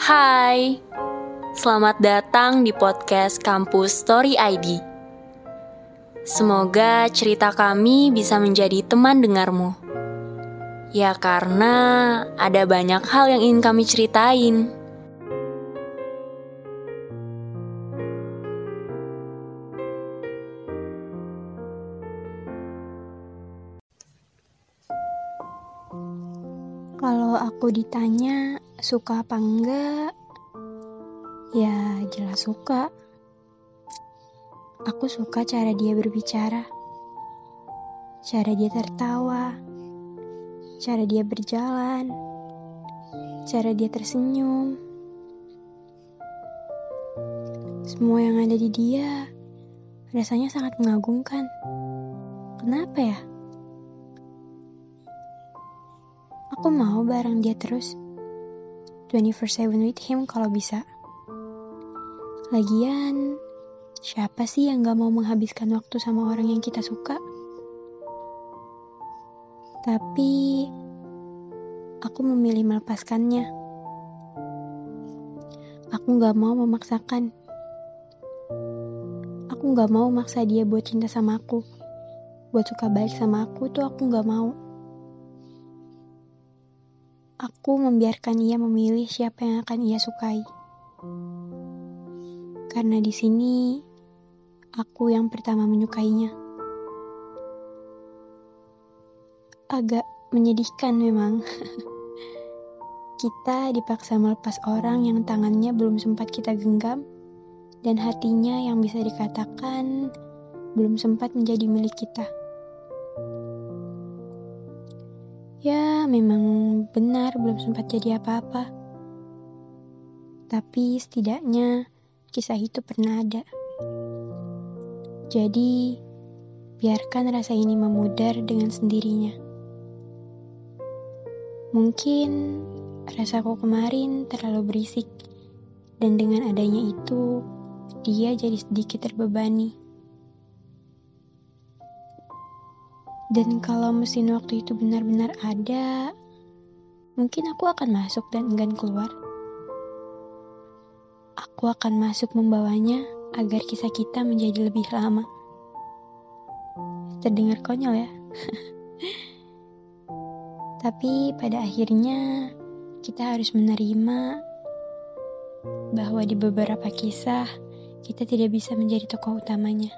Hai, selamat datang di podcast Kampus Story ID. Semoga cerita kami bisa menjadi teman dengarmu. Ya karena ada banyak hal yang ingin kami ceritain. Kalau aku ditanya suka apa enggak, ya jelas suka. Aku suka cara dia berbicara, cara dia tertawa, cara dia berjalan, cara dia tersenyum. Semua yang ada di dia rasanya sangat mengagumkan. Kenapa ya? Aku mau bareng dia terus. 24/7 with him kalau bisa. Lagian, siapa sih yang gak mau menghabiskan waktu sama orang yang kita suka? Tapi, aku memilih melepaskannya. Aku gak mau memaksakan. Aku gak mau maksa dia buat cinta sama aku. Buat suka baik sama aku tuh aku gak mau. Aku membiarkan ia memilih siapa yang akan ia sukai. Karena di sini aku yang pertama menyukainya. Agak menyedihkan memang. kita dipaksa melepas orang yang tangannya belum sempat kita genggam dan hatinya yang bisa dikatakan belum sempat menjadi milik kita. Ya, memang benar belum sempat jadi apa-apa. Tapi setidaknya kisah itu pernah ada. Jadi, biarkan rasa ini memudar dengan sendirinya. Mungkin rasaku kemarin terlalu berisik, dan dengan adanya itu, dia jadi sedikit terbebani. Dan kalau mesin waktu itu benar-benar ada, mungkin aku akan masuk dan enggan keluar. Aku akan masuk membawanya agar kisah kita menjadi lebih lama. Terdengar konyol ya. Tapi pada akhirnya kita harus menerima bahwa di beberapa kisah kita tidak bisa menjadi tokoh utamanya.